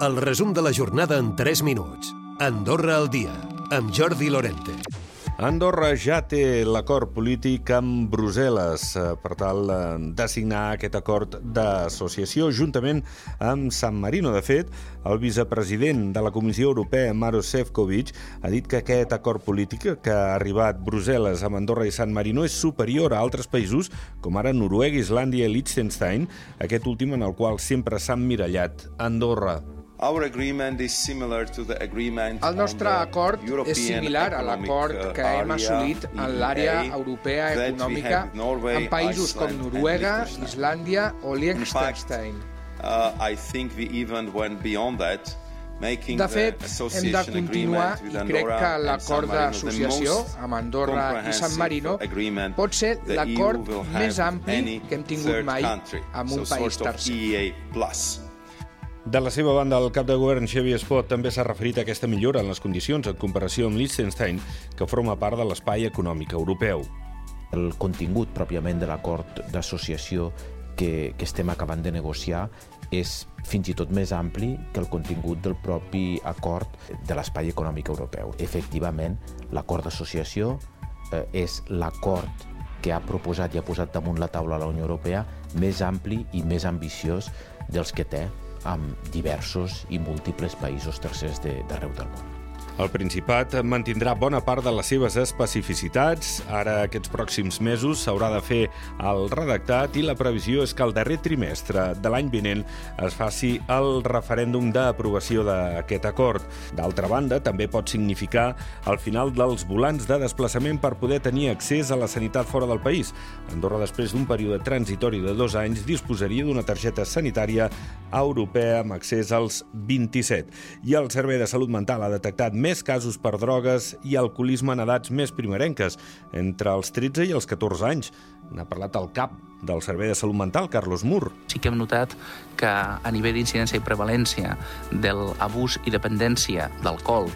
El resum de la jornada en 3 minuts. Andorra al dia, amb Jordi Lorente. Andorra ja té l'acord polític amb Brussel·les eh, per tal eh, de signar aquest acord d'associació juntament amb San Marino. De fet, el vicepresident de la Comissió Europea, Maros Sefcovic, ha dit que aquest acord polític que ha arribat Brussel·les amb Andorra i San Marino és superior a altres països com ara Noruega, Islàndia i Liechtenstein, aquest últim en el qual sempre s'ha emmirallat Andorra. El nostre acord és similar a l'acord uh, que hem assolit en l'àrea europea econòmica amb països com Noruega, Islàndia o Liechtenstein. Uh, de fet, hem de continuar i crec que l'acord d'associació amb Andorra i San Marino pot ser l'acord més ampli que hem tingut mai amb un país tercer. De la seva banda, el cap de govern Xavier Espot també s'ha referit a aquesta millora en les condicions en comparació amb Liechtenstein, que forma part de l'espai econòmic europeu. El contingut pròpiament de l'acord d'associació que, que estem acabant de negociar és fins i tot més ampli que el contingut del propi acord de l'espai econòmic europeu. Efectivament, l'acord d'associació eh, és l'acord que ha proposat i ha posat damunt la taula la Unió Europea més ampli i més ambiciós dels que té amb diversos i múltiples països tercers d'arreu del món. El Principat mantindrà bona part de les seves especificitats. Ara, aquests pròxims mesos, s'haurà de fer el redactat i la previsió és que el darrer trimestre de l'any vinent es faci el referèndum d'aprovació d'aquest acord. D'altra banda, també pot significar el final dels volants de desplaçament per poder tenir accés a la sanitat fora del país. Andorra, després d'un període transitori de dos anys, disposaria d'una targeta sanitària europea amb accés als 27. I el Servei de Salut Mental ha detectat més més casos per drogues i alcoholisme en edats més primerenques, entre els 13 i els 14 anys. N'ha parlat el cap del Servei de Salut Mental, Carlos Mur. Sí que hem notat que a nivell d'incidència i prevalència de l'abús i dependència d'alcohol,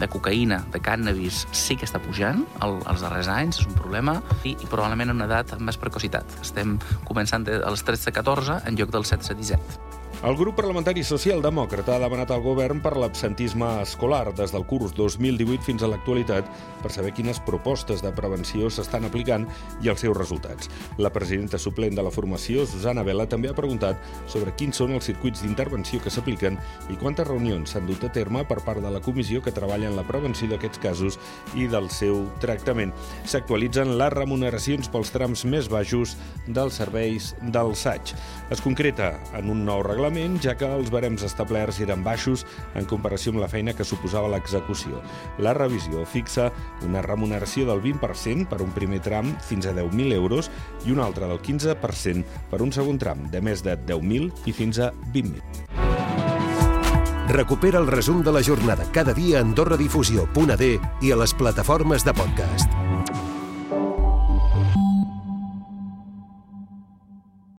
de cocaïna, de cànnabis, sí que està pujant els darrers anys, és un problema, i, i probablement en una edat amb més precocitat. Estem començant dels 13-14 en lloc del 17-17. El grup parlamentari socialdemòcrata ha demanat al govern per l'absentisme escolar des del curs 2018 fins a l'actualitat per saber quines propostes de prevenció s'estan aplicant i els seus resultats. La presidenta suplent de la formació, Susana Vela, també ha preguntat sobre quins són els circuits d'intervenció que s'apliquen i quantes reunions s'han dut a terme per part de la comissió que treballa en la prevenció d'aquests casos i del seu tractament. S'actualitzen les remuneracions pels trams més baixos dels serveis del SAig. Es concreta en un nou reglament reglament, ja que els barems establerts eren baixos en comparació amb la feina que suposava l'execució. La revisió fixa una remuneració del 20% per un primer tram fins a 10.000 euros i una altra del 15% per un segon tram de més de 10.000 i fins a 20.000. Recupera el resum de la jornada cada dia a AndorraDifusió.d i a les plataformes de podcast.